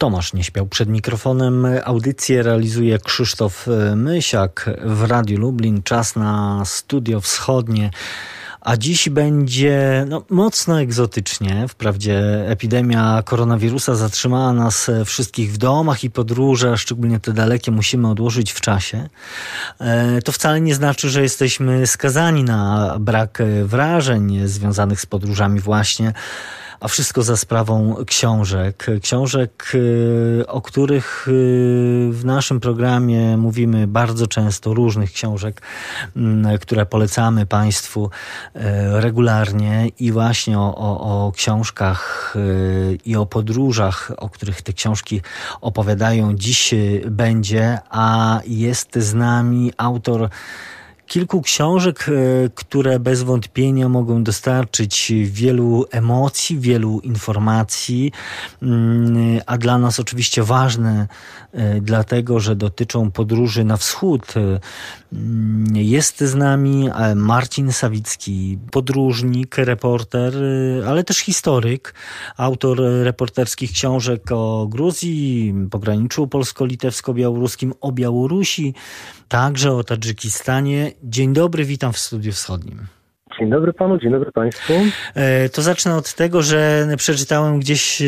Tomasz nie śpiał przed mikrofonem. Audycję realizuje Krzysztof Mysiak w Radiu Lublin. Czas na studio wschodnie. A dziś będzie no, mocno egzotycznie. Wprawdzie epidemia koronawirusa zatrzymała nas wszystkich w domach i podróże, szczególnie te dalekie, musimy odłożyć w czasie. E, to wcale nie znaczy, że jesteśmy skazani na brak wrażeń związanych z podróżami właśnie a wszystko za sprawą książek. Książek, y, o których y, w naszym programie mówimy bardzo często, różnych książek, mm, które polecamy Państwu y, regularnie i właśnie o, o, o książkach i o podróżach, o których te książki opowiadają, dziś będzie, a jest z nami autor kilku książek, e, które bez wątpienia mogą dostarczyć wielu emocji, wielu informacji, mm, a dla nas oczywiście ważne, e, dlatego że dotyczą podróży na wschód. E, mm, jest z nami Marcin Sawicki, podróżnik, reporter, ale też historyk, autor reporterskich książek o Gruzji, pograniczu polsko-litewsko-białoruskim, o Białorusi, także o Tadżykistanie. Dzień dobry, witam w studiu wschodnim. Dzień dobry panu, dzień dobry państwu. E, to zacznę od tego, że przeczytałem gdzieś e,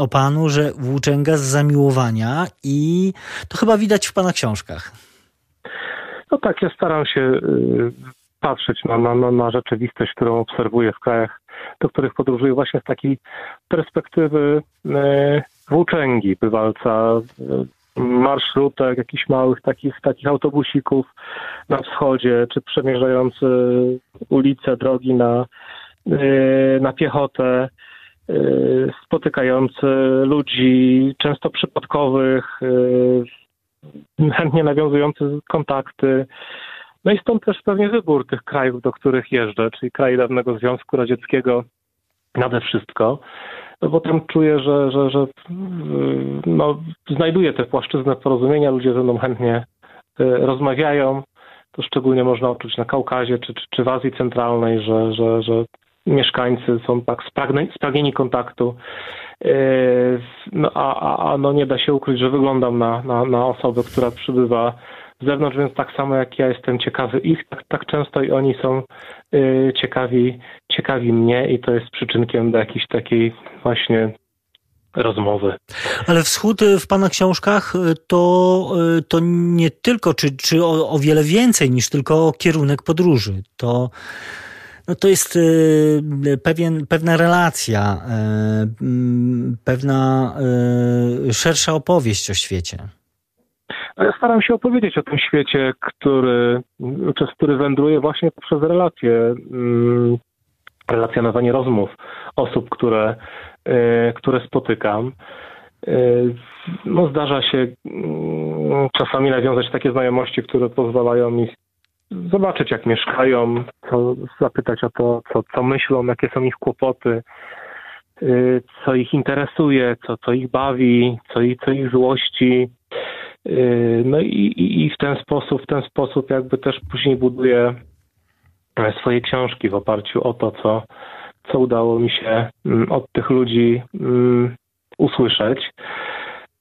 o panu, że włóczęga z zamiłowania i to chyba widać w pana książkach. No tak, ja staram się e, patrzeć na, na, na rzeczywistość, którą obserwuję w krajach, do których podróżuję właśnie z takiej perspektywy włóczęgi, bywalca marszrutek jakichś małych takich, takich autobusików na wschodzie, czy przemierzający ulice, drogi na, y, na piechotę, y, spotykający ludzi często przypadkowych, y, chętnie nawiązujący kontakty. No i stąd też pewnie wybór tych krajów, do których jeżdżę, czyli kraj dawnego Związku Radzieckiego nade wszystko no bo tam czuję, że, że, że no, znajduję te płaszczyznę porozumienia, ludzie ze mną chętnie y, rozmawiają. To szczególnie można odczuć na Kaukazie czy, czy, czy w Azji Centralnej, że, że, że mieszkańcy są tak spragnieni, spragnieni kontaktu. Y, no, a, a no nie da się ukryć, że wyglądam na, na, na osobę, która przybywa z zewnątrz, więc tak samo jak ja jestem ciekawy ich, tak, tak często i oni są ciekawi, ciekawi mnie i to jest przyczynkiem do jakiejś takiej właśnie rozmowy. Ale wschód y, w Pana książkach y, to, y, to nie tylko, czy, czy o, o wiele więcej niż tylko kierunek podróży. To, no to jest pewien, pewna relacja, pewna szersza opowieść o świecie. Staram się opowiedzieć o tym świecie, który, przez który wędruję właśnie poprzez relacje, mm, relacjonowanie rozmów osób, które, e, które spotykam. E, no, zdarza się mm, czasami nawiązać takie znajomości, które pozwalają mi zobaczyć, jak mieszkają, co, zapytać o to, co, co myślą, jakie są ich kłopoty, e, co ich interesuje, co, co ich bawi, co, co ich złości. Yy, no i, i, w ten sposób, w ten sposób jakby też później buduję swoje książki w oparciu o to, co, co udało mi się mm, od tych ludzi mm, usłyszeć.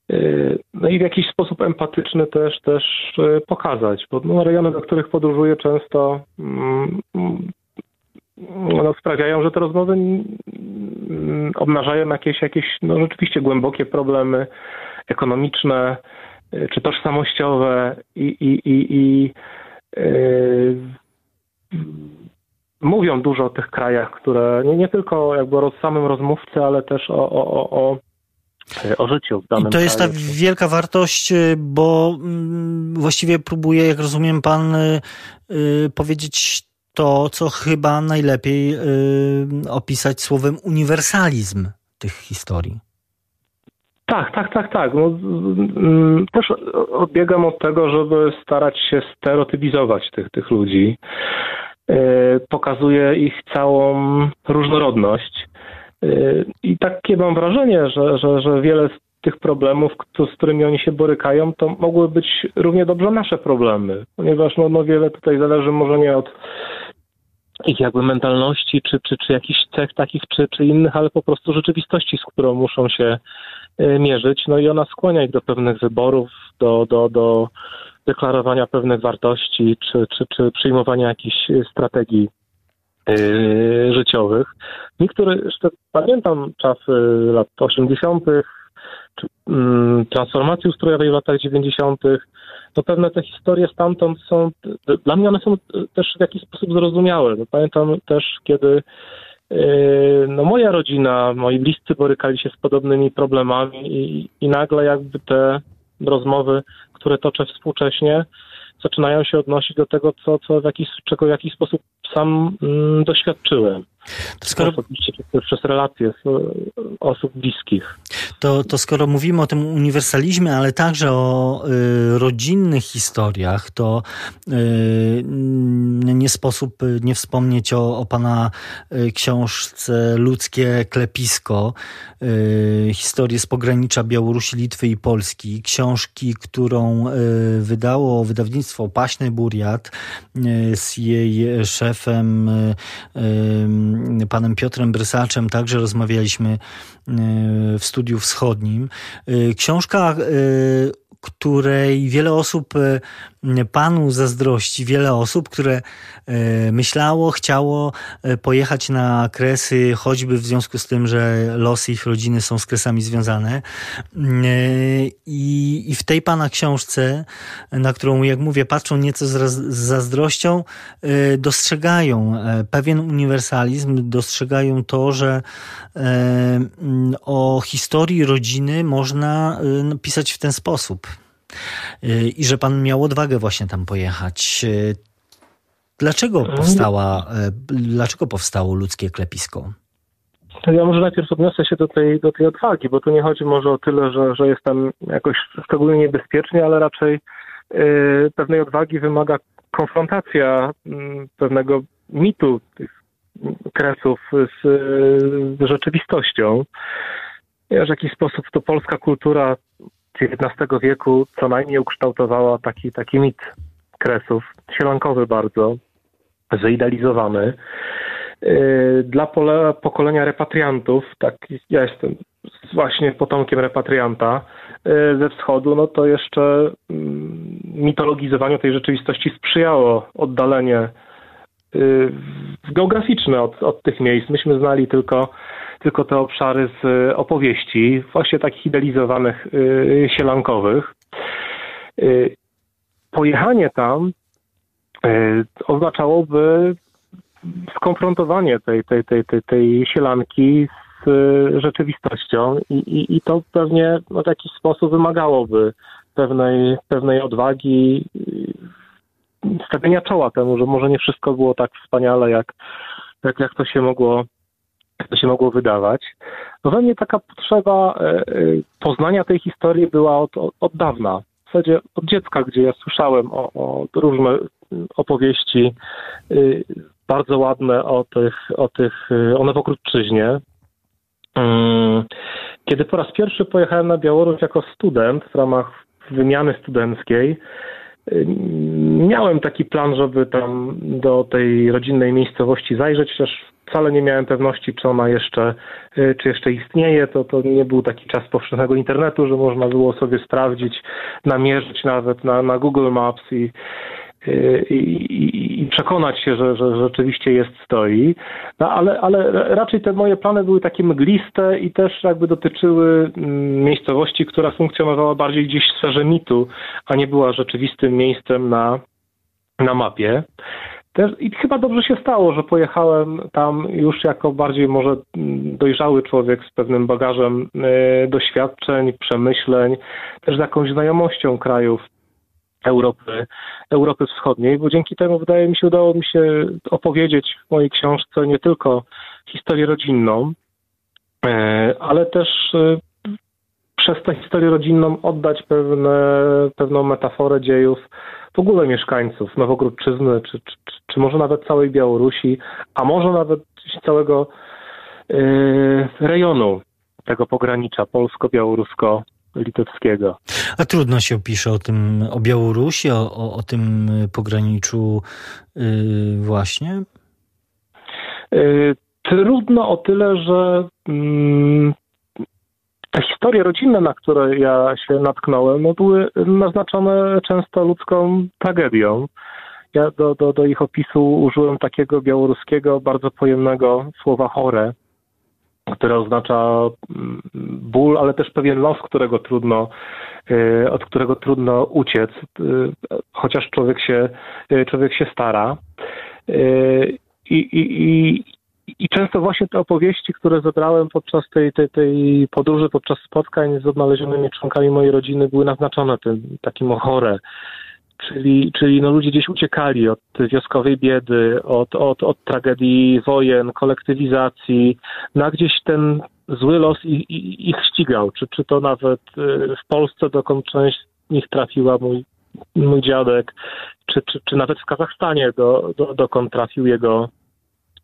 Yy, no i w jakiś sposób empatyczny też, też yy, pokazać, bo no, rejony, do których podróżuję często mm, no, sprawiają, że te rozmowy obnażają jakieś, jakieś no, rzeczywiście głębokie problemy ekonomiczne, czy tożsamościowe i, i, i, i yy, mówią dużo o tych krajach, które nie, nie tylko jakby o samym rozmówcy, ale też o, o, o, o o życiu w danym I to jest ta wielka wartość, y, bo mm, właściwie próbuje, jak rozumiem, pan y, powiedzieć to, co chyba najlepiej opisać słowem uniwersalizm tych historii. Tak, tak, tak, tak. No, też odbiegam od tego, żeby starać się stereotypizować tych, tych ludzi. E, pokazuje ich całą różnorodność. E, I takie mam wrażenie, że, że, że wiele z tych problemów, z którymi oni się borykają, to mogły być równie dobrze nasze problemy, ponieważ no, no wiele tutaj zależy może nie od ich jakby mentalności, czy, czy, czy jakichś cech takich, czy, czy innych, ale po prostu rzeczywistości, z którą muszą się mierzyć. No i ona skłania ich do pewnych wyborów, do, do, do deklarowania pewnych wartości, czy, czy, czy przyjmowania jakichś strategii yy, życiowych. Niektóre, jeszcze pamiętam czasy lat 80., czy mm, transformacji ustrojowej w latach 90., to pewne te historie stamtąd są, dla mnie one są też w jakiś sposób zrozumiałe. No, pamiętam też, kiedy yy, no moja rodzina, moi bliscy borykali się z podobnymi problemami i, i nagle jakby te rozmowy, które toczę współcześnie, zaczynają się odnosić do tego, co, co w jakiś, czego w jakiś sposób sam mm, doświadczyłem. Skoro... Oczywiście przez, relacje z, osób bliskich. To, to skoro mówimy o tym uniwersalizmie, ale także o y, rodzinnych historiach, to y, nie sposób nie wspomnieć o, o pana y, książce Ludzkie klepisko, y, historię z pogranicza Białorusi, Litwy i Polski, książki, którą y, wydało wydawnictwo Paśny Buriat y, z jej szefem panem Piotrem Brysaczem. Także rozmawialiśmy w studiu wschodnim. E, książka e, której wiele osób panu zazdrości, wiele osób, które myślało, chciało pojechać na kresy, choćby w związku z tym, że losy ich rodziny są z kresami związane. I, i w tej pana książce, na którą, jak mówię, patrzą nieco z, z zazdrością, dostrzegają pewien uniwersalizm, dostrzegają to, że o historii rodziny można pisać w ten sposób. Y, i że pan miał odwagę właśnie tam pojechać. Y, dlaczego mhm. powstała, y, dlaczego powstało ludzkie klepisko? Ja może najpierw odniosę się do tej, do tej odwagi, bo tu nie chodzi może o tyle, że, że jest tam jakoś szczególnie niebezpiecznie, ale raczej y, pewnej odwagi wymaga konfrontacja y, pewnego mitu tych kresów z, z rzeczywistością. Ja w jakiś sposób to polska kultura XIX wieku co najmniej ukształtowała taki, taki mit kresów, sielankowy bardzo, zaidealizowany. Yy, dla pole, pokolenia repatriantów, tak ja jestem właśnie potomkiem repatrianta yy, ze wschodu, no to jeszcze mm, mitologizowaniu tej rzeczywistości sprzyjało oddalenie yy, geograficzne od, od tych miejsc. Myśmy znali tylko tylko te obszary z e, opowieści, właśnie takich idealizowanych e, sielankowych. E, pojechanie tam oznaczałoby skonfrontowanie tej, tej, tej, tej, tej sielanki z rzeczywistością i, i, i to pewnie no, w jakiś sposób wymagałoby pewnej, pewnej odwagi, stawienia czoła temu, że może nie wszystko było tak wspaniale, jak, jak, jak to się mogło jak to się mogło wydawać. No we mnie taka potrzeba e, e, poznania tej historii była od, od, od dawna. W zasadzie od dziecka, gdzie ja słyszałem o, o różne opowieści y, bardzo ładne o tych, o tych, y, o Nowokrutczyźnie. Mm, kiedy po raz pierwszy pojechałem na Białoruś jako student w ramach wymiany studenckiej, y, miałem taki plan, żeby tam do tej rodzinnej miejscowości zajrzeć, chociaż wcale nie miałem pewności, czy ona jeszcze, y, czy jeszcze istnieje. To, to nie był taki czas powszechnego internetu, że można było sobie sprawdzić, namierzyć nawet na, na Google Maps i, y, i, i, przekonać się, że, że rzeczywiście jest stoi. No, ale, ale raczej te moje plany były takie mgliste i też jakby dotyczyły mm, miejscowości, która funkcjonowała bardziej gdzieś w sferze mitu, a nie była rzeczywistym miejscem na, na mapie. Też, I chyba dobrze się stało, że pojechałem tam już jako bardziej może dojrzały człowiek z pewnym bagażem y, doświadczeń, przemyśleń, też z jakąś znajomością krajów Europy, Europy Wschodniej, bo dzięki temu wydaje mi się udało mi się opowiedzieć w mojej książce nie tylko historię rodzinną, y, ale też y, przez tę historię rodzinną oddać pewne, pewną metaforę dziejów w ogóle mieszkańców Nowogródczyzny, czy, czy, czy może nawet całej Białorusi, a może nawet całego yy, rejonu tego pogranicza polsko-białorusko-litewskiego. A trudno się pisze o tym, o Białorusi, o, o, o tym pograniczu yy, właśnie? Trudno o tyle, że mm, te historie rodzinne, na które ja się natknąłem, no były naznaczone często ludzką tragedią. Ja do, do, do ich opisu użyłem takiego białoruskiego, bardzo pojemnego słowa chore, które oznacza mm, ból, ale też pewien los, którego trudno, y, od którego trudno uciec, y, chociaż człowiek się, y, człowiek się stara. I, i, i, i często właśnie te opowieści, które zebrałem podczas tej, tej, tej podróży, podczas spotkań z odnalezionymi członkami mojej rodziny, były naznaczone tym takim ochorem. Czyli, czyli no ludzie gdzieś uciekali od wioskowej biedy, od, od, od tragedii wojen, kolektywizacji, na gdzieś ten zły los ich, ich ścigał. Czy, czy to nawet y, w Polsce, dokąd część z nich trafiła, mój, mój dziadek, czy, czy, czy nawet w Kazachstanie, do, do, dokąd trafił jego,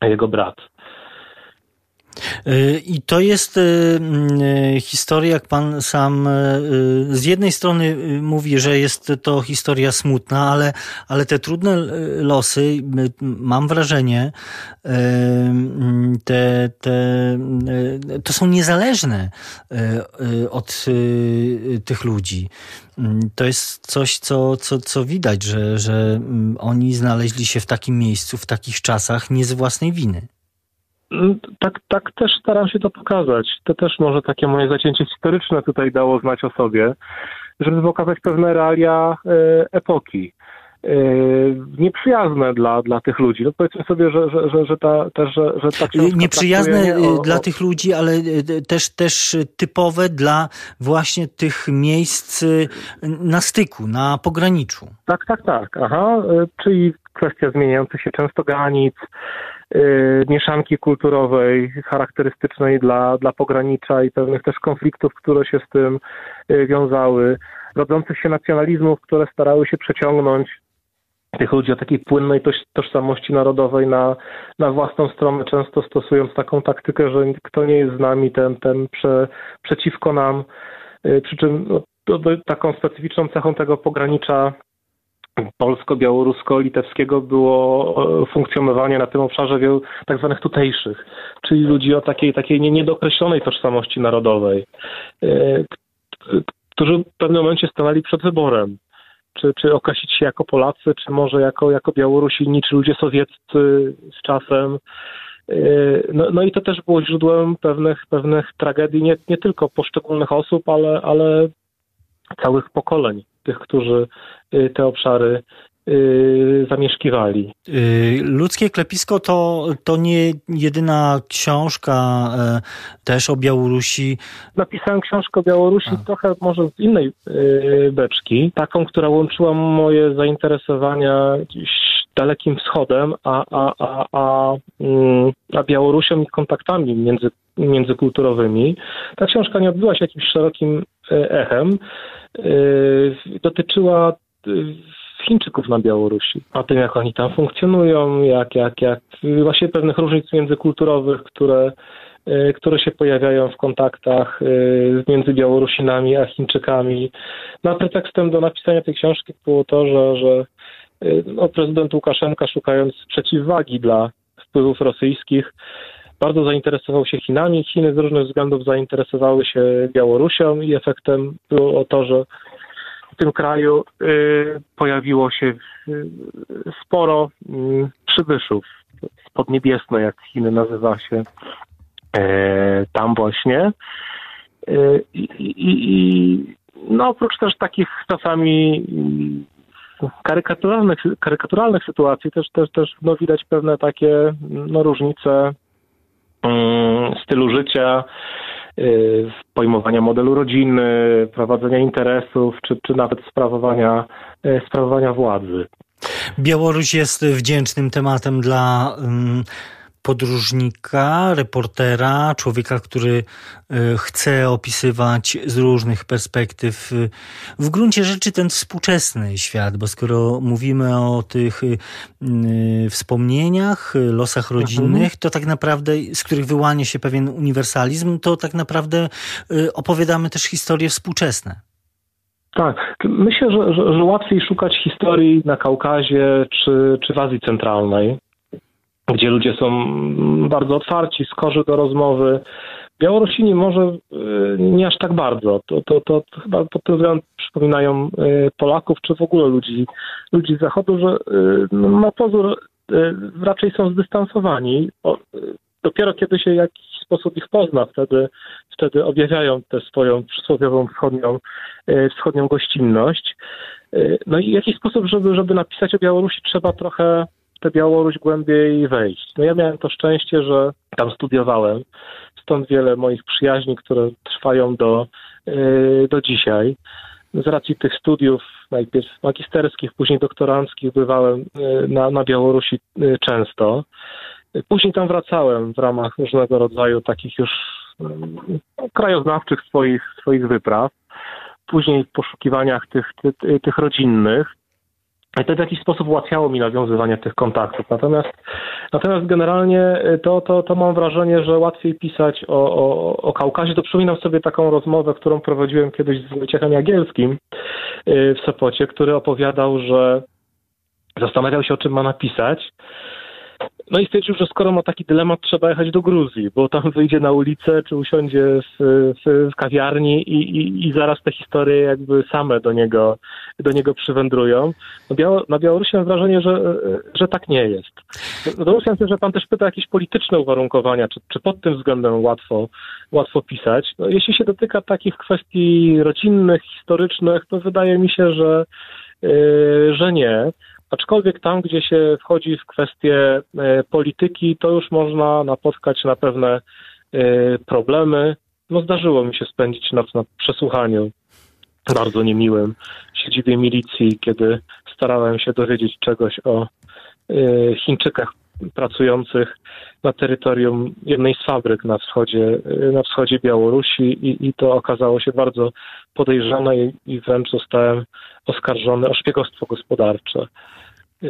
jego brat. Y, I to jest y, y, historia, jak pan sam z jednej strony mówi, że jest to historia smutna, ale, ale te trudne losy, mam wrażenie, te, te, to są niezależne od tych ludzi. To jest coś, co, co, co widać, że, że oni znaleźli się w takim miejscu, w takich czasach, nie z własnej winy. Tak, tak też staram się to pokazać. To też może takie moje zacięcie historyczne tutaj dało znać o sobie, żeby pokazać pewne realia e, epoki. E, nieprzyjazne dla, dla tych ludzi. No powiedzmy sobie, że, że, że, że ta, też, że, że ta Nieprzyjazne nie o, dla o... tych ludzi, ale e, też, też typowe dla właśnie tych miejsc na styku, na pograniczu. Tak, tak, tak. Aha, czyli kwestia zmieniających się często granic, Y, mieszanki kulturowej charakterystycznej dla, dla pogranicza i pewnych też konfliktów, które się z tym y, wiązały, rodzących się nacjonalizmów, które starały się przeciągnąć tych ludzi o takiej płynnej tożsamości narodowej na, na własną stronę, często stosując taką taktykę, że kto nie jest z nami, ten, ten prze, przeciwko nam. Y, przy czym no, to, to, taką specyficzną cechą tego pogranicza polsko-białorusko-litewskiego było e, funkcjonowanie na tym obszarze wielu tak zwanych tutejszych, czyli ludzi o takiej, takiej niedokreślonej tożsamości narodowej, e, którzy w pewnym momencie stanęli przed wyborem. Czy, czy określić się jako Polacy, czy może jako, jako Białorusini, czy ludzie sowieccy z czasem. E, no, no i to też było źródłem pewnych, pewnych tragedii, nie, nie tylko poszczególnych osób, ale, ale całych pokoleń tych, którzy y, te obszary y, zamieszkiwali. Y, ludzkie klepisko to, to nie jedyna książka e, też o Białorusi. Napisałem książkę o Białorusi A. trochę może z innej beczki, taką, która łączyła moje zainteresowania Dalekim Wschodem, a, a, a, a, mm, a Białorusią i kontaktami między, międzykulturowymi. Ta książka nie odbyła się jakimś szerokim echem. E, dotyczyła e, Chińczyków na Białorusi, o tym, jak oni tam funkcjonują, jak, jak, jak właśnie pewnych różnic międzykulturowych, które, które się pojawiają w kontaktach między Białorusinami a Chińczykami. No, pretekstem do napisania tej książki było to, że, że no, prezydent Łukaszenka, szukając przeciwwagi dla wpływów rosyjskich, bardzo zainteresował się Chinami. Chiny z różnych względów zainteresowały się Białorusią i efektem było to, że w tym kraju y, pojawiło się y, sporo y, przybyszów z jak Chiny nazywa się e, tam właśnie. Y, I, i, no oprócz też takich czasami karykaturalnych, karykaturalnych sytuacji też, też, też no, widać pewne takie no, różnice mm, stylu życia, y, pojmowania modelu rodziny, prowadzenia interesów, czy, czy nawet sprawowania, y, sprawowania władzy. Białoruś jest wdzięcznym tematem dla um, podróżnika, reportera, człowieka, który e, chce opisywać z różnych perspektyw w gruncie rzeczy ten współczesny świat, bo skoro mówimy o tych e, wspomnieniach, losach rodzinnych, to tak naprawdę, z których wyłania się pewien uniwersalizm, to tak naprawdę e, opowiadamy też historie współczesne. Tak, myślę, że, że, że łatwiej szukać historii na Kaukazie czy, czy w Azji Centralnej gdzie ludzie są bardzo otwarci, skorzy do rozmowy. Białorusini może y, nie aż tak bardzo. To, to, to, chyba pod tym względem przypominają y, Polaków, czy w ogóle ludzi, ludzi z Zachodu, że y, na pozór raczej są zdystansowani. Dopiero kiedy się w jakiś sposób ich pozna, wtedy, wtedy objawiają tę swoją przysłowiową wschodnią, wschodnią gościnność. No i w jakiś sposób, żeby, żeby napisać o Białorusi, trzeba trochę tę Białoruś głębiej wejść. No ja miałem to szczęście, że tam studiowałem, stąd wiele moich przyjaźni, które trwają do, yy, do dzisiaj. Z racji tych studiów, najpierw magisterskich, później doktoranckich, bywałem yy, na, na Białorusi yy, często. Później tam wracałem w ramach różnego rodzaju takich już krajoznawczych swoich, swoich wypraw. Później w poszukiwaniach tych, tych, tych rodzinnych. I to w jakiś sposób ułatwiało mi nawiązywanie tych kontaktów. Natomiast, natomiast generalnie to, to, to mam wrażenie, że łatwiej pisać o, o, o Kaukazie. To przypominam sobie taką rozmowę, którą prowadziłem kiedyś z Wojciechem Jagielskim y, w Sopocie, który opowiadał, że zastanawiał się, o czym ma napisać. No i stwierdził, że skoro ma taki dylemat, trzeba jechać do Gruzji, bo tam wyjdzie na ulicę, czy usiądzie w, kawiarni i, i, i, zaraz te historie jakby same do niego, do niego przywędrują. No Biało, na Białorusi mam wrażenie, że, że tak nie jest. Domyślam się, że pan też pyta jakieś polityczne uwarunkowania, czy, czy pod tym względem łatwo, łatwo pisać. No, jeśli się dotyka takich kwestii rodzinnych, historycznych, to wydaje mi się, że, yy, że nie. Aczkolwiek tam, gdzie się wchodzi w kwestie e, polityki, to już można napotkać na pewne e, problemy. No zdarzyło mi się spędzić noc na przesłuchaniu bardzo niemiłym siedzibie milicji, kiedy starałem się dowiedzieć czegoś o e, Chińczykach pracujących na terytorium jednej z fabryk na wschodzie, na wschodzie Białorusi i, i to okazało się bardzo podejrzane i, i wręcz zostałem oskarżony o szpiegostwo gospodarcze.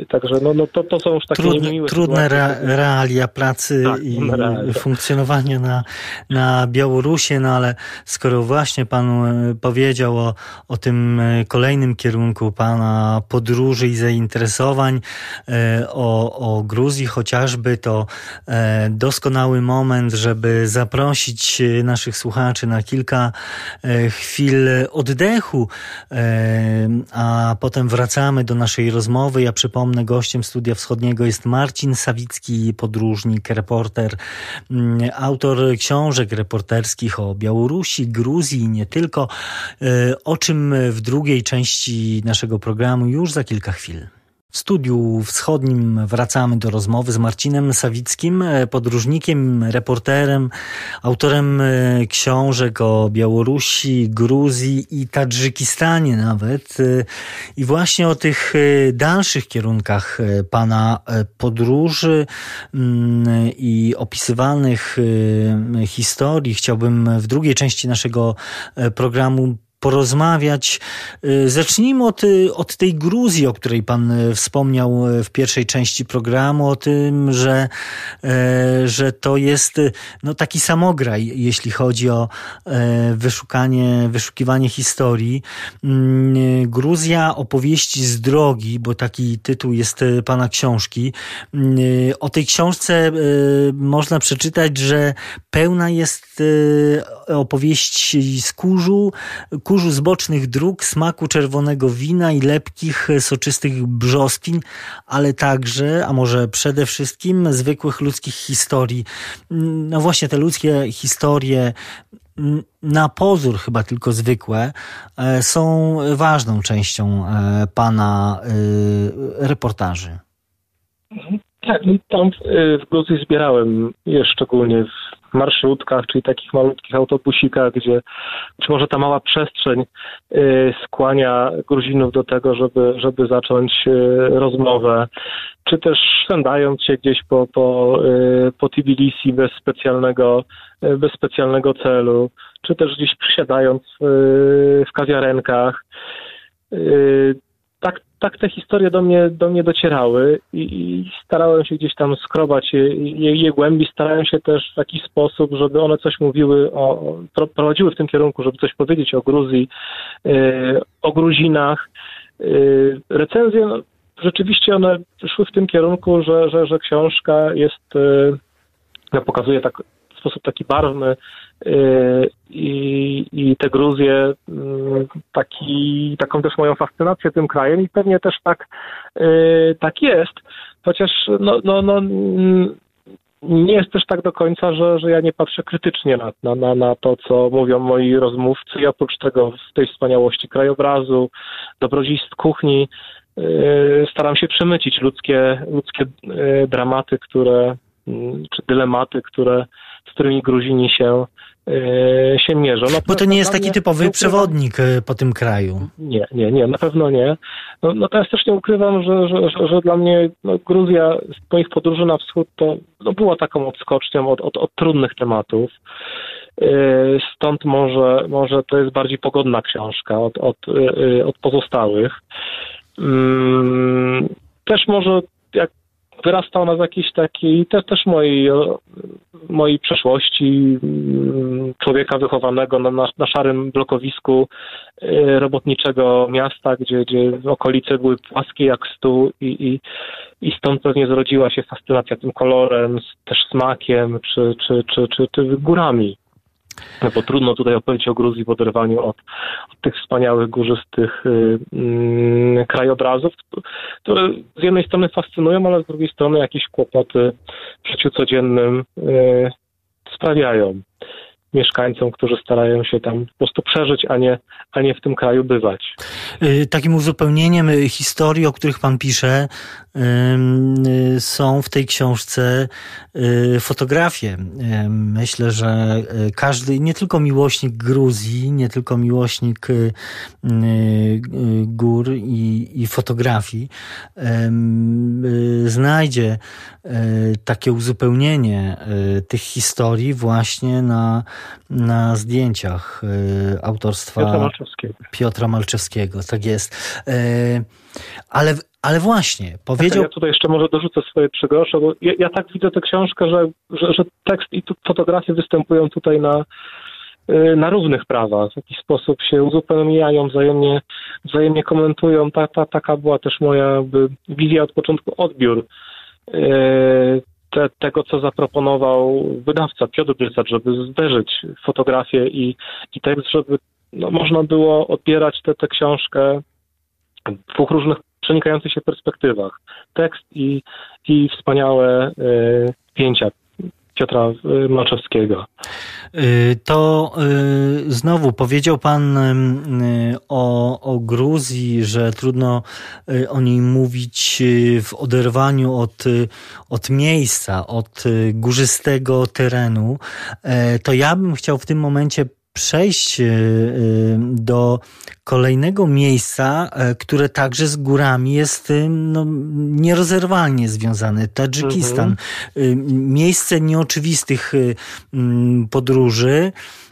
Także no, no to, to są już takie trudne, trudne re, realia pracy tak, i realia. funkcjonowania na, na Białorusi, no ale skoro właśnie Pan e, powiedział o, o tym e, kolejnym kierunku Pana podróży i zainteresowań, e, o, o Gruzji chociażby, to doskonały moment, żeby zaprosić naszych słuchaczy na kilka chwil oddechu, a potem wracamy do naszej rozmowy. Ja przypomnę, Przypomnę, gościem Studia Wschodniego jest Marcin Sawicki, podróżnik, reporter, mm, autor książek reporterskich o Białorusi, Gruzji i nie tylko, e, o czym w drugiej części naszego programu już za kilka chwil. W studiu wschodnim wracamy do rozmowy z Marcinem Sawickim, e, podróżnikiem, reporterem, autorem e, książek o Białorusi, Gruzji i Tadżykistanie nawet. E, I właśnie o tych dalszych kierunkach pana podróży mm, i opisywanych historii chciałbym w drugiej części naszego programu porozmawiać. Y, zacznijmy od, y, od tej Gruzji, o której Pan y, wspomniał w pierwszej części programu, o tym, że, że to jest no, taki samograj, jeśli chodzi o wyszukanie, wyszukiwanie historii. Mm, Gruzja opowieści z drogi, bo taki tytuł jest Pana książki. O tej książce można przeczytać, że pełna jest opowieści z kurzu, kurzu zbocznych dróg, smaku czerwonego wina i lepkich, soczystych brzoskiń, ale także, a może przede wszystkim, zwykłych ludzkich historii. No właśnie te ludzkie historie, na pozór chyba tylko zwykłe, e, są ważną częścią e, pana e, reportaży. Mhm. Tak, no tam w Gruzji zbierałem szczególnie w marszrutkach, czyli takich malutkich autobusikach, gdzie być może ta mała przestrzeń y, skłania Gruzinów do tego, żeby, żeby zacząć y, rozmowę, czy też szwendając się gdzieś po, po, y, po Tbilisi bez specjalnego, bez specjalnego celu, czy też gdzieś przysiadając w kawiarenkach tak, te historie do mnie, do mnie docierały i, i starałem się gdzieś tam skrobać je, je, je głębi, starałem się też w jakiś sposób, żeby one coś mówiły, o, prowadziły w tym kierunku, żeby coś powiedzieć o Gruzji, yy, o Gruzinach. Yy, recenzje, no, rzeczywiście one szły w tym kierunku, że, że, że książka jest, no, pokazuje tak sposób taki barwny i, i te Gruzje mm, taki, taką też moją fascynację tym krajem i pewnie też tak, tak jest, chociaż no, no, no, nie jest też tak do końca, że, że ja nie patrzę krytycznie na, na, na to, co mówią moi rozmówcy i oprócz tego w tej wspaniałości krajobrazu, dobrodziejstw kuchni, staram się przemycić ludzkie, ludzkie dramaty, które, czy dylematy, które, z którymi Gruzini się E, się mierzą. No, Bo to nie jest taki typowy przewodnik e, po tym kraju. Nie, nie, nie, na pewno nie. No, teraz też nie ukrywam, że, że, że, że dla mnie no, Gruzja z moich podróży na wschód to no, była taką odskocznią od, od, od trudnych tematów. E, stąd może, może to jest bardziej pogodna książka od, od, od pozostałych. Mm, też może wyrasta ona z jakiejś takiej, też, też mojej, mojej przeszłości, mm, człowieka wychowanego na, na, na szarym blokowisku y, robotniczego miasta, gdzie, gdzie okolice były płaskie jak stół i, i, i stąd pewnie zrodziła się fascynacja tym kolorem, też smakiem, czy, czy, czy, czy, czy górami. No bo trudno tutaj opowiedzieć o Gruzji w oderwaniu od, od tych wspaniałych górzystych y, y, krajobrazów, które z jednej strony fascynują, ale z drugiej strony jakieś kłopoty w życiu codziennym y, sprawiają mieszkańcom, którzy starają się tam po prostu przeżyć, a nie, a nie w tym kraju bywać. Y, takim uzupełnieniem y, historii, o których Pan pisze, y, są w tej książce fotografie. Myślę, że każdy, nie tylko miłośnik Gruzji, nie tylko miłośnik gór i, i fotografii, znajdzie takie uzupełnienie tych historii właśnie na na zdjęciach y, autorstwa Piotra Malczewskiego. Piotra Malczewskiego, tak jest. Y, ale, ale właśnie, powiedział... Ja tutaj jeszcze może dorzucę swoje trzy grosze, bo ja, ja tak widzę tę książkę, że, że, że tekst i fotografie występują tutaj na, y, na równych prawach. W jakiś sposób się uzupełniają, wzajemnie, wzajemnie komentują. Ta, ta, taka była też moja wizja od początku, odbiór te, tego, co zaproponował wydawca Piotr Brysacz, żeby zderzyć fotografię i, i tekst, żeby no, można było odbierać tę książkę w dwóch różnych przenikających się perspektywach. Tekst i, i wspaniałe y, zdjęcia Piotra y, Maczewskiego. Y, to y, znowu powiedział Pan o, o Gruzji, że trudno o niej mówić w oderwaniu od, od miejsca, od górzystego terenu. E, to ja bym chciał w tym momencie przejść y, y, do kolejnego miejsca, e, które także z górami jest no, nierozerwalnie związane. Tadżykistan. Mhm. Miejsce nieoczywistych podróży.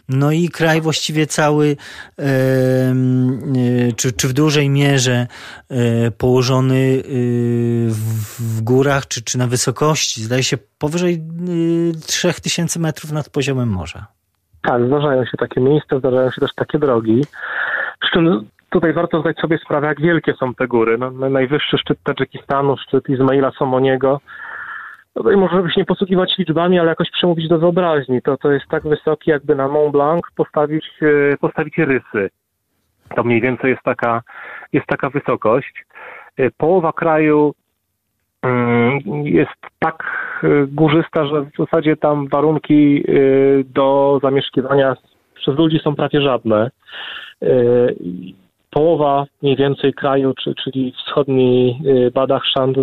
No i kraj właściwie cały, czy, czy w dużej mierze e, położony w górach, czy, czy na wysokości, zdaje się powyżej 3000 metrów nad poziomem morza. Tak, zdarzają się takie miejsca, zdarzają się też takie drogi. Przy czym tutaj warto zdać sobie sprawę, jak wielkie są te góry. No, najwyższy szczyt Tadżykistanu, szczyt Izmaila Somoniego. No i może by się nie posługiwać liczbami, ale jakoś przemówić do wyobraźni. To, to jest tak wysoki, jakby na Mont Blanc postawić, e, postawić rysy. To mniej więcej jest taka, jest taka wysokość. E, połowa kraju jest tak e, górzysta, że w zasadzie tam warunki do zamieszkiwania przez ludzi są prawie żadne. Połowa mniej więcej kraju, czyli wschodni Badachszan,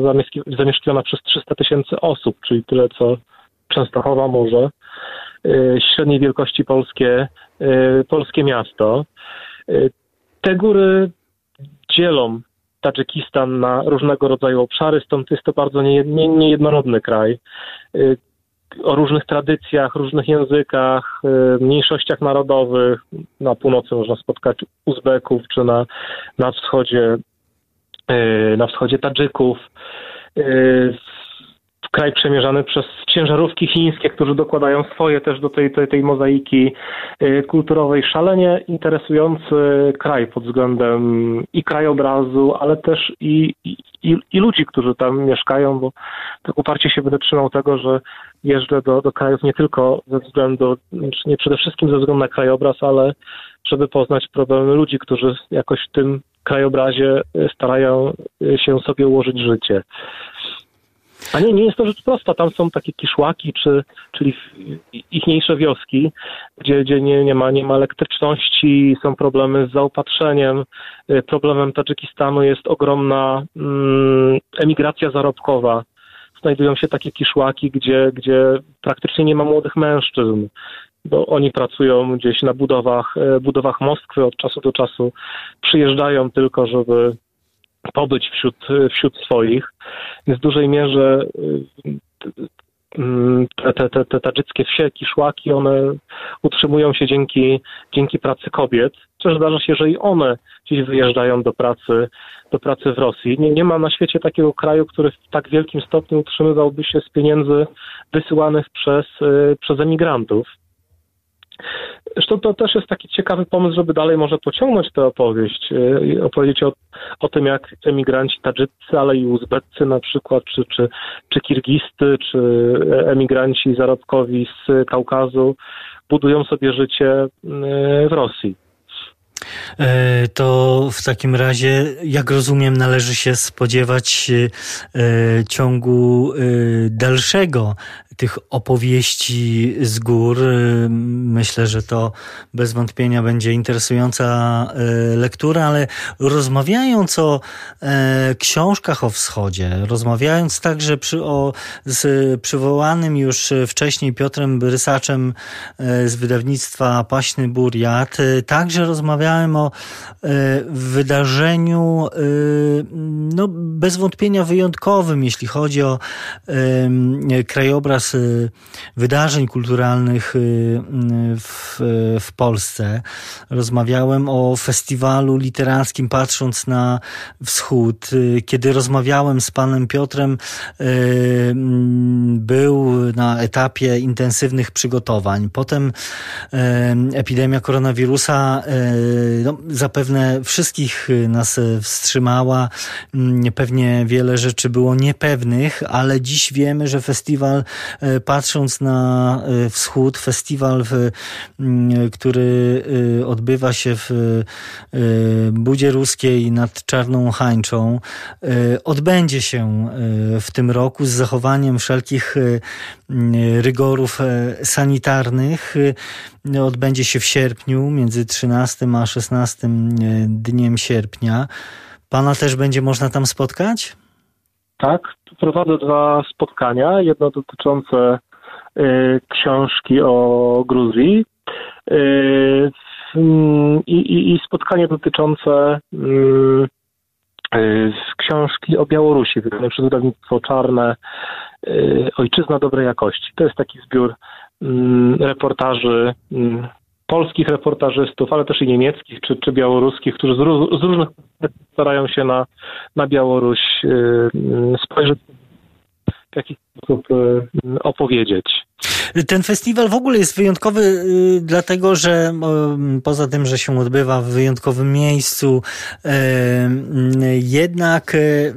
zamieszkiwana przez 300 tysięcy osób, czyli tyle co Częstochowa może. Średniej wielkości polskie, polskie miasto. Te góry dzielą Tadżykistan na różnego rodzaju obszary, stąd jest to bardzo niejednorodny kraj o różnych tradycjach, różnych językach, y, mniejszościach narodowych. Na północy można spotkać Uzbeków, czy na, na wschodzie y, na wschodzie Tadżyków. Y, kraj przemierzany przez ciężarówki chińskie, którzy dokładają swoje też do tej, tej, tej mozaiki y, kulturowej. Szalenie interesujący kraj pod względem i krajobrazu, ale też i, i, i ludzi, którzy tam mieszkają, bo tak uparcie się będę trzymał tego, że jeżdżę do, do krajów nie tylko ze względu, znaczy nie przede wszystkim ze względu na krajobraz, ale żeby poznać problemy ludzi, którzy jakoś w tym krajobrazie starają się sobie ułożyć życie. A nie, nie jest to rzecz prosta. Tam są takie kiszłaki, czy, czyli ichniejsze wioski, gdzie, gdzie nie, nie, ma, nie ma elektryczności, są problemy z zaopatrzeniem. Y, problemem Tadżykistanu jest ogromna mm, emigracja zarobkowa. Znajdują się takie kiszłaki, gdzie, gdzie praktycznie nie ma młodych mężczyzn bo oni pracują gdzieś na budowach, y, budowach Moskwy od czasu do czasu, przyjeżdżają tylko, żeby pobyć wśród, wśród swoich. Więc w dużej mierze mm, te, te, te, te tadżyckie wsie, kiszłaki, one utrzymują się dzięki, dzięki pracy kobiet. Też zdarza się, że i one gdzieś wyjeżdżają do pracy, do pracy w Rosji. Nie, nie ma na świecie takiego kraju, który w tak wielkim stopniu utrzymywałby się z pieniędzy wysyłanych przez, y, przez emigrantów. Zresztą to też jest taki ciekawy pomysł, żeby dalej może pociągnąć tę opowieść, e, opowiedzieć o, o tym, jak emigranci tadżycy, ale i uzbeccy na przykład, czy, czy, czy kirgisty, czy emigranci zarobkowi z Kaukazu budują sobie życie e, w Rosji. E, to w takim razie, jak rozumiem, należy się spodziewać ciągu dalszego tych opowieści z gór. Myślę, że to bez wątpienia będzie interesująca e, lektura, ale rozmawiając o e, książkach o wschodzie, rozmawiając także przy, o, z przywołanym już wcześniej Piotrem Rysaczem e, z wydawnictwa Paśny Buriat, także rozmawiałem o wydarzeniu no, bez wątpienia wyjątkowym, jeśli chodzi o krajobraz Y, wydarzeń kulturalnych y, w, w Polsce. Rozmawiałem o festiwalu literackim Patrząc na Wschód. Y, kiedy rozmawiałem z panem Piotrem, był na etapie intensywnych przygotowań. Potem epidemia koronawirusa no, zapewne wszystkich nas wstrzymała. Pewnie wiele rzeczy było niepewnych, ale dziś wiemy, że festiwal patrząc na e, wschód, festiwal, który e, odbywa się w Budzie Ruskiej nad Czarną Hańczą, odbędzie się w tym roku z zachowaniem wszelkich rygorów sanitarnych. Odbędzie się w sierpniu, między 13 a 16 dniem sierpnia. Pana też będzie można tam spotkać? Tak, prowadzę dwa spotkania. Jedno dotyczące y, książki o Gruzji y, i, i, spotkanie dotyczące y, książki o Białorusi, wydane przez wydawnictwo Czarne Ojczyzna dobrej jakości. To jest taki zbiór mm, reportaży mm, polskich reportażystów, ale też i niemieckich czy, czy białoruskich, którzy z, z różnych starają się na, na Białoruś yy, spojrzeć, w jaki sposób yy, opowiedzieć. Ten festiwal w ogóle jest wyjątkowy y, dlatego, że poza tym, że się odbywa w wyjątkowym miejscu, jednak y,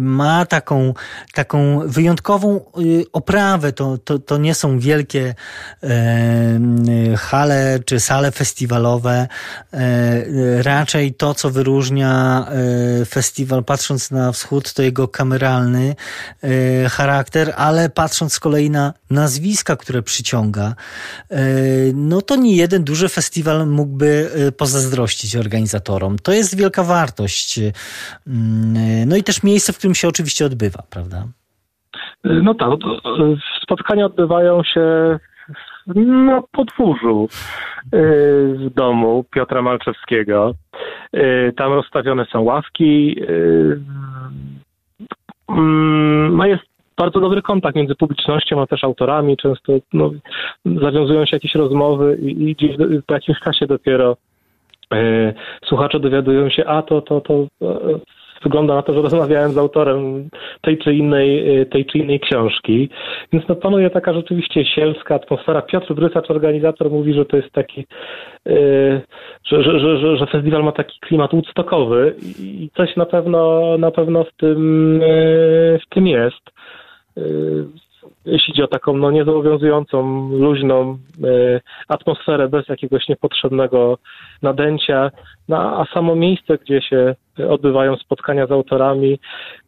ma taką, taką wyjątkową y, oprawę. To, to, to nie są wielkie hale czy sale festiwalowe. E, raczej to, co wyróżnia e, festiwal, patrząc na wschód, to jego kameralny e, charakter, ale patrząc z kolei na nazwiska, które przyciąga, e, no to nie jeden duży festiwal mógłby e, pozazdrościć organizatorom. To jest wielka wartość. E, no i też miejsce, w którym się oczywiście odbywa, prawda? No tak, spotkania odbywają się na podwórzu w domu Piotra Malczewskiego. Tam rozstawione są ławki. No jest bardzo dobry kontakt między publicznością a też autorami. Często no, zawiązują się jakieś rozmowy i, i gdzieś po jakimś czasie dopiero e, słuchacze dowiadują się, a to, to, to e, wygląda na to, że rozmawiałem z autorem tej czy innej, tej czy innej książki. Więc no, panuje taka rzeczywiście sielska atmosfera. Piotr Brysacz, organizator, mówi, że to jest taki, że, że, że, że festiwal ma taki klimat woodstockowy i coś na pewno, na pewno w tym, w tym jest jeśli chodzi o taką no, niezobowiązującą, luźną y, atmosferę bez jakiegoś niepotrzebnego nadęcia, no, a samo miejsce, gdzie się odbywają spotkania z autorami,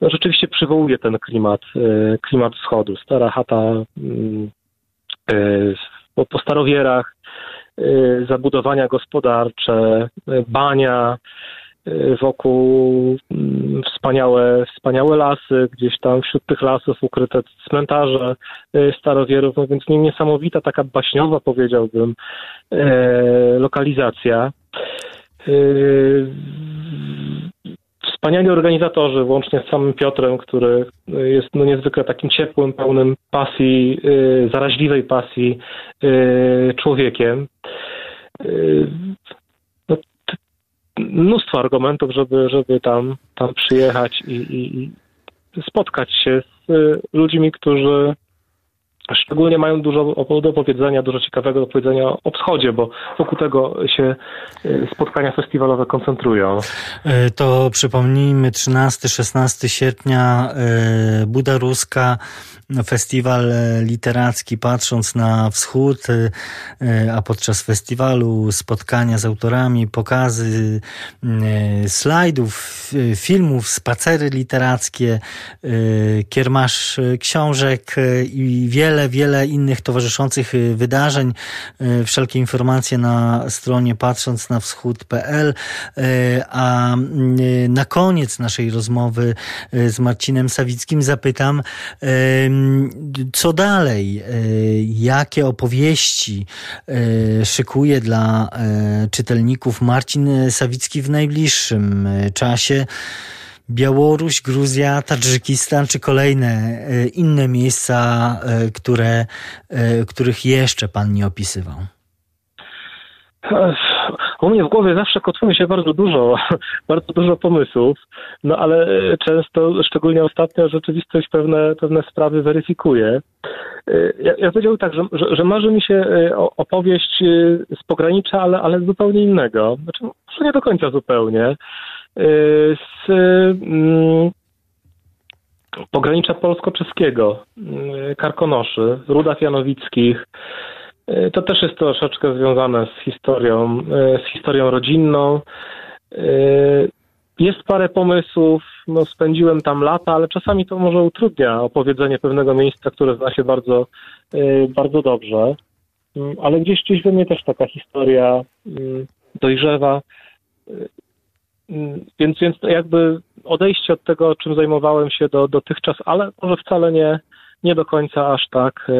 no, rzeczywiście przywołuje ten klimat, y, klimat wschodu. Stara chata y, po, starowierach, zabudowania gospodarcze, bania, Y, wokół mm, wspaniałe, wspaniałe lasy, gdzieś tam wśród tych lasów ukryte cmentarze y, starowierów, no więc niesamowita taka baśniowa powiedziałbym e, lokalizacja. Y, wspaniali organizatorzy, łącznie z samym Piotrem, który jest no niezwykle takim ciepłym, pełnym pasji, zaraźliwej pasji człowiekiem mnóstwo argumentów, żeby, żeby tam, tam przyjechać i, i, spotkać się z y, ludźmi, którzy szczególnie mają dużo do powiedzenia, dużo ciekawego do powiedzenia o wschodzie, bo wokół tego się y, spotkania festiwalowe koncentrują. Y, to przypomnijmy 13-16 sierpnia Buda Ruska festiwal e, literacki Patrząc na Wschód, e, e, a podczas festiwalu spotkania z autorami, pokazy slajdów, filmów, spacery literackie, kiermasz książek i wiele, wiele innych towarzyszących wydarzeń. Wszelkie informacje na stronie patrząc na wschód.pl. A na koniec naszej rozmowy z Marcinem Sawickim zapytam, co dalej? Jakie opowieści szykuje dla czytelników Marcin Sawicki w najbliższym czasie? Białoruś, Gruzja, Tadżykistan czy kolejne inne miejsca, które, których jeszcze pan nie opisywał? U mnie w głowie zawsze kotwuje się bardzo dużo, bardzo dużo pomysłów, no ale często, szczególnie ostatnio, rzeczywistość pewne, pewne sprawy weryfikuje. Ja, ja tak, że, że, że, marzy mi się e, opowieść e, z pogranicza, ale, ale zupełnie innego. Znaczy, nie do końca zupełnie. E, z mm, pogranicza polsko-czeskiego, Karkonoszy, Rudach Janowickich, E, to też jest troszeczkę związane z historią, z historią rodzinną. Jest parę pomysłów, no spędziłem tam lata, ale czasami to może utrudnia opowiedzenie pewnego miejsca, które zna się bardzo, bardzo dobrze. Mm, ale gdzieś, gdzieś we mnie też taka historia mm, dojrzewa. Mm, więc, więc jakby odejście od tego, czym zajmowałem się do, dotychczas, ale może wcale nie, nie do końca aż tak,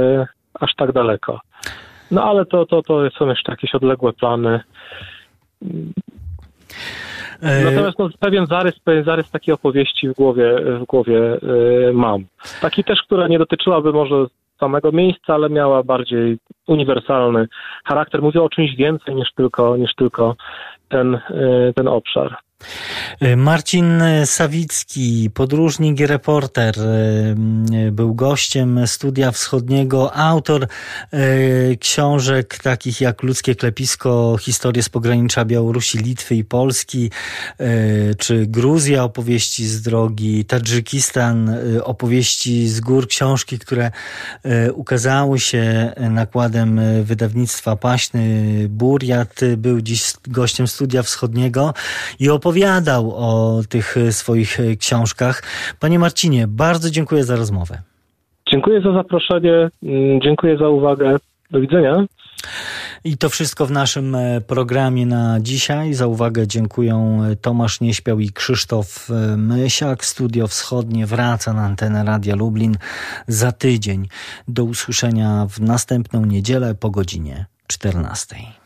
aż tak daleko. No ale to, to, to są jeszcze jakieś odległe plany. E, Natomiast no, pewien zarys, pewien zarys takiej opowieści w głowie, w głowie yy, mam. Taki też, która nie dotyczyłaby może samego miejsca, ale miała bardziej uniwersalny charakter. Mówię o czymś więcej niż tylko, niż tylko ten, ten obszar. Marcin Sawicki, podróżnik i reporter, e, był gościem Studia Wschodniego, autor książek takich jak Ludzkie Klepisko, Historie z pogranicza Białorusi, Litwy i Polski, czy Gruzja, opowieści z drogi, Tadżykistan, opowieści z gór, książki, które ukazały się nakładem wydawnictwa Paśny Buriat. Był dziś gościem Studia Wschodniego i opowiadał opowiadał o tych swoich książkach. Panie Marcinie, bardzo dziękuję za rozmowę. Dziękuję za zaproszenie, mm, dziękuję za uwagę. Do widzenia. I to wszystko w naszym e, programie na dzisiaj. Za uwagę dziękuję Tomasz Nieśpiał i Krzysztof e, Mysiak. Studio Wschodnie wraca na antenę Radia Lublin za tydzień. Do usłyszenia w następną niedzielę po godzinie 14.